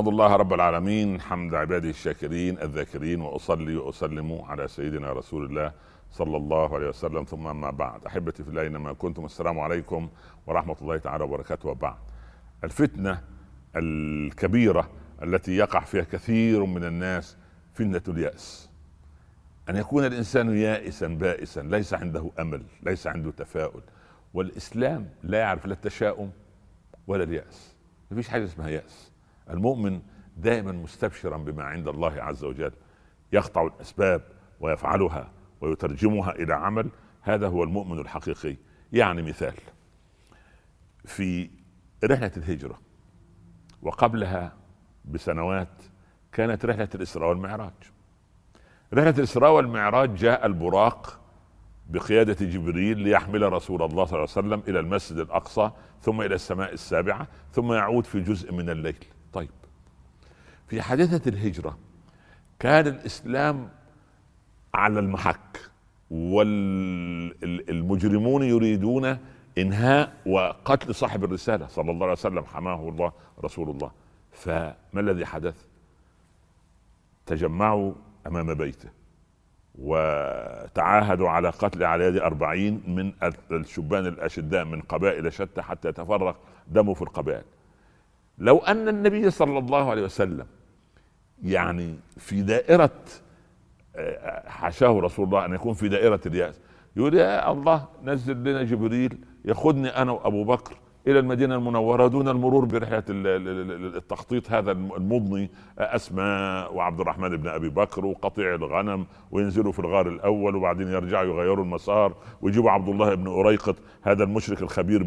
احمد الله رب العالمين حمد عباده الشاكرين الذاكرين وأصلي وأسلم على سيدنا رسول الله صلى الله عليه وسلم. ثم أما بعد أحبتي في الله اينما كنتم السلام عليكم ورحمة الله تعالى وبركاته. وبعد الفتنة الكبيرة التي يقع فيها كثير من الناس فتنة اليأس. أن يكون الإنسان يائسا بائسا ليس عنده أمل ليس عنده تفاؤل. والإسلام لا يعرف لا التشاؤم ولا اليأس. ما فيش حاجة اسمها يأس. المؤمن دائما مستبشرا بما عند الله عز وجل يقطع الأسباب ويفعلها ويترجمها إلى عمل هذا هو المؤمن الحقيقي. يعني مثال في رحلة الهجرة وقبلها بسنوات كانت رحلة الإسراء والمعراج. رحلة الإسراء والمعراج جاء البراق بقيادة جبريل ليحمل رسول الله صلى الله عليه وسلم إلى المسجد الأقصى ثم إلى السماء السابعة ثم يعود في جزء من الليل. طيب. في حادثة الهجرة كان الإسلام على المحك والمجرمون يريدون إنهاء وقتل صاحب الرسالة صلى الله عليه وسلم حماه الله رسول الله. فما الذي حدث؟ تجمعوا أمام بيته وتعاهدوا على قتل على يد أربعين من الشبان الأشداء من قبائل شتى حتى يتفرق دمه في القبائل. لو أن النبي صلى الله عليه وسلم يعني في دائرة حاشاه رسول الله أن يكون في دائرة اليأس يقول يا الله نزل لنا جبريل ياخذني أنا وأبو بكر إلى المدينة المنورة دون المرور برحلة التخطيط هذا المضني. أسماء وعبد الرحمن بن أبي بكر وقطيع الغنم وينزلوا في الغار الأول وبعدين يرجعوا يغيروا المسار. ويجيبوا عبد الله بن أريقط هذا المشرك الخبير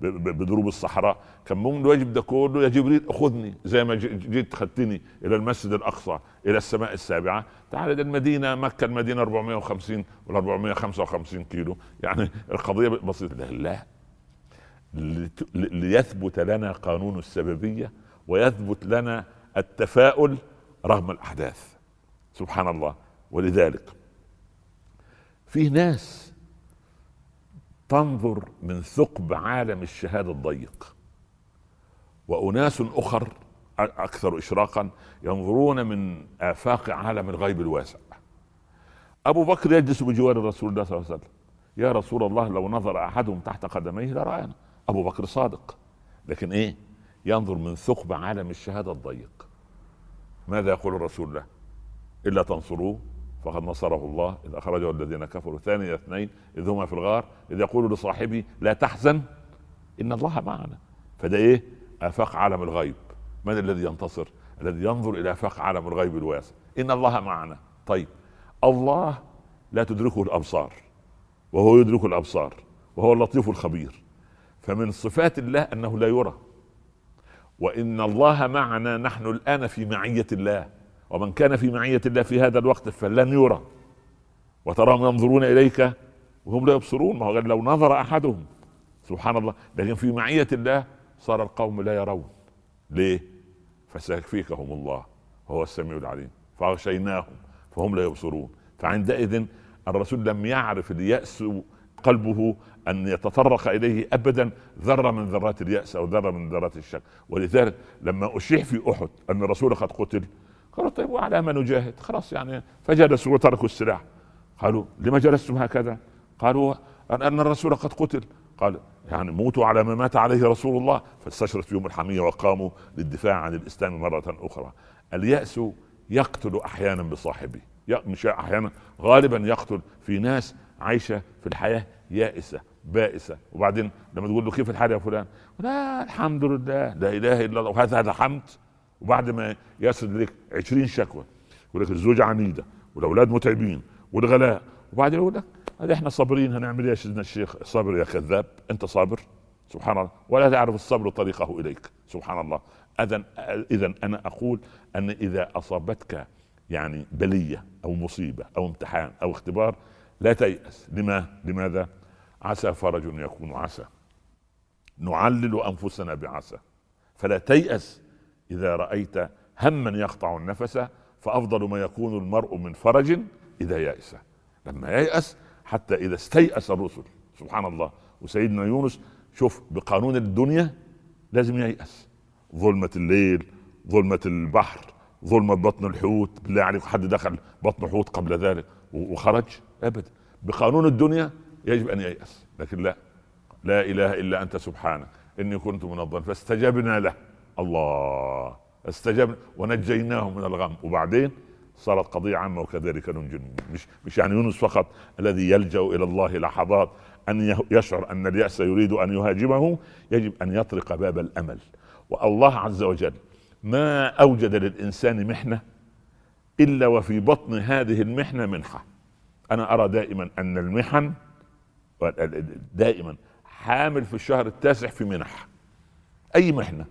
بدروب الصحراء. كان ممكن الواجب ده كله؟ يا جبريل خذني زي ما جيت خدتني إلى المسجد الأقصى إلى السماء السابعة. تعال ده المدينة مكة المدينة 450 ولا 455 كيلو. يعني القضية بسيطة. لا. ليثبت لنا قانون السببية ويثبت لنا التفاؤل رغم الأحداث. سبحان الله. ولذلك في ناس تنظر من ثقب عالم الشهادة الضيق وأناس أخر أكثر اشراقا ينظرون من آفاق عالم الغيب الواسع. أبو بكر يجلس بجوار رسول الله صلى الله عليه وسلم. يا رسول الله لو نظر أحدهم تحت قدميه لرآنا. أبو بكر صادق. لكن إيه؟ ينظر من ثقب عالم الشهادة الضيق. ماذا يقول الرسول له؟ إلا تنصروه فقد نصره الله. إذ أخرجه الذين كفروا ثاني اثنين إذ هما في الغار إذ يقول لصاحبه لا تحزن إن الله معنا. فده إيه؟ آفاق عالم الغيب. من الذي ينتصر؟ الذي ينظر إلى آفاق عالم الغيب الواسع. إن الله معنا. طيب. الله لا تدركه الأبصار وهو يدرك الأبصار وهو اللطيف الخبير. فمن صفات الله أنه لا يرى. وإن الله معنا نحن الآن في معية الله. ومن كان في معية الله في هذا الوقت فلن يرى. وتراهم ينظرون إليك وهم لا يبصرون. ما هو لو نظر أحدهم. سبحان الله. لكن في معية الله صار القوم لا يرون. ليه؟ فسيكفيكهم الله. وهو السميع العليم. فاغشيناهم فهم لا يبصرون. فعندئذ الرسول لم يعرف اليأس قلبه أن يتطرق إليه ابدا ذرة من ذرات اليأس أو ذرة من ذرات الشك. ولذلك لما اشيع في أحد أن الرسول قد قتل قالوا طيب وعلى ما نجاهد؟ خلاص يعني فجلسوا وتركوا السلاح. قالوا لما جلستم هكذا؟ قالوا أن الرسول قد قتل. قال يعني موتوا على ما مات عليه رسول الله. فاستشرت فيهم الحميه وقاموا للدفاع عن الإسلام مرة أخرى. اليأس يقتل أحيانا بصاحبه. مش أحيانا غالبا يقتل في ناس عايشة في الحياة يائسة بائسة. وبعدين لما تقول له كيف الحال يا فلان؟ لا الحمد لله. لا إله إلا الله. وهذا هذا حمد. وبعد ما يسرد لك 20 شكوى يقول لك الزوجة عنيدة والأولاد متعبين والغلاء. وبعدين يقول لك إحنا صابرين هنعمل إيه يا سيدنا الشيخ؟ صابر يا كذاب. أنت صابر؟ سبحان الله. ولا تعرف الصبر طريقه إليك. سبحان الله. اذا اذا أنا أقول أن إذا أصابتك يعني بلية أو مصيبة أو امتحان أو اختبار لا تيأس. لما؟ لماذا؟ عسى فرج يكون عسى. نعلل أنفسنا بعسى. فلا تيأس إذا رأيت هما يقطع النفس فأفضل ما يكون المرء من فرج إذا يأس. لما ييأس حتى إذا استيأس الرسل. سبحان الله. وسيدنا يونس شوف بقانون الدنيا لازم ييأس. ظلمة الليل ظلمة البحر ظلمة بطن الحوت. بالله عليك حد دخل بطن حوت قبل ذلك وخرج؟ ابدا بقانون الدنيا يجب أن ييأس. لكن لا. لا إله إلا أنت سبحانك. إني كنت من فاستجبنا له. الله. استجبنا. ونجيناه من الغم. وبعدين صارت قضية عامة وكذلك ننجي. مش مش يعني يونس فقط الذي يلجأ إلى الله لحظات أن يشعر أن اليأس يريد أن يهاجمه يجب أن يطرق باب الأمل. والله عز وجل ما أوجد للإنسان محنة إلا وفي بطن هذه المحنة منحة. أنا أرى دائما أن المحن دائما حامل في الشهر التاسع في منح. أي محنة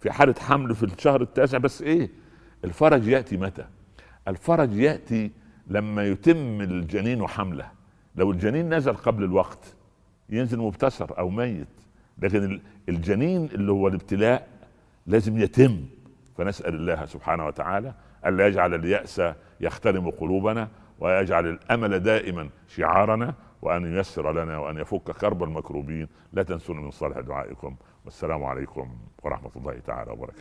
في حالة حمل في الشهر التاسع بس إيه؟ الفرج يأتي متى؟ الفرج يأتي لما يتم الجنين حمله. لو الجنين نزل قبل الوقت ينزل مبتسر أو ميت لكن الجنين اللي هو الابتلاء لازم يتم. فنسأل الله سبحانه وتعالى الا يجعل اليأس يخترم قلوبنا ويجعل الأمل دائما شعارنا وأن ييسر لنا وأن يفك كرب المكروبين. لا تنسونا من صالح دعائكم. والسلام عليكم ورحمة الله تعالى وبركاته.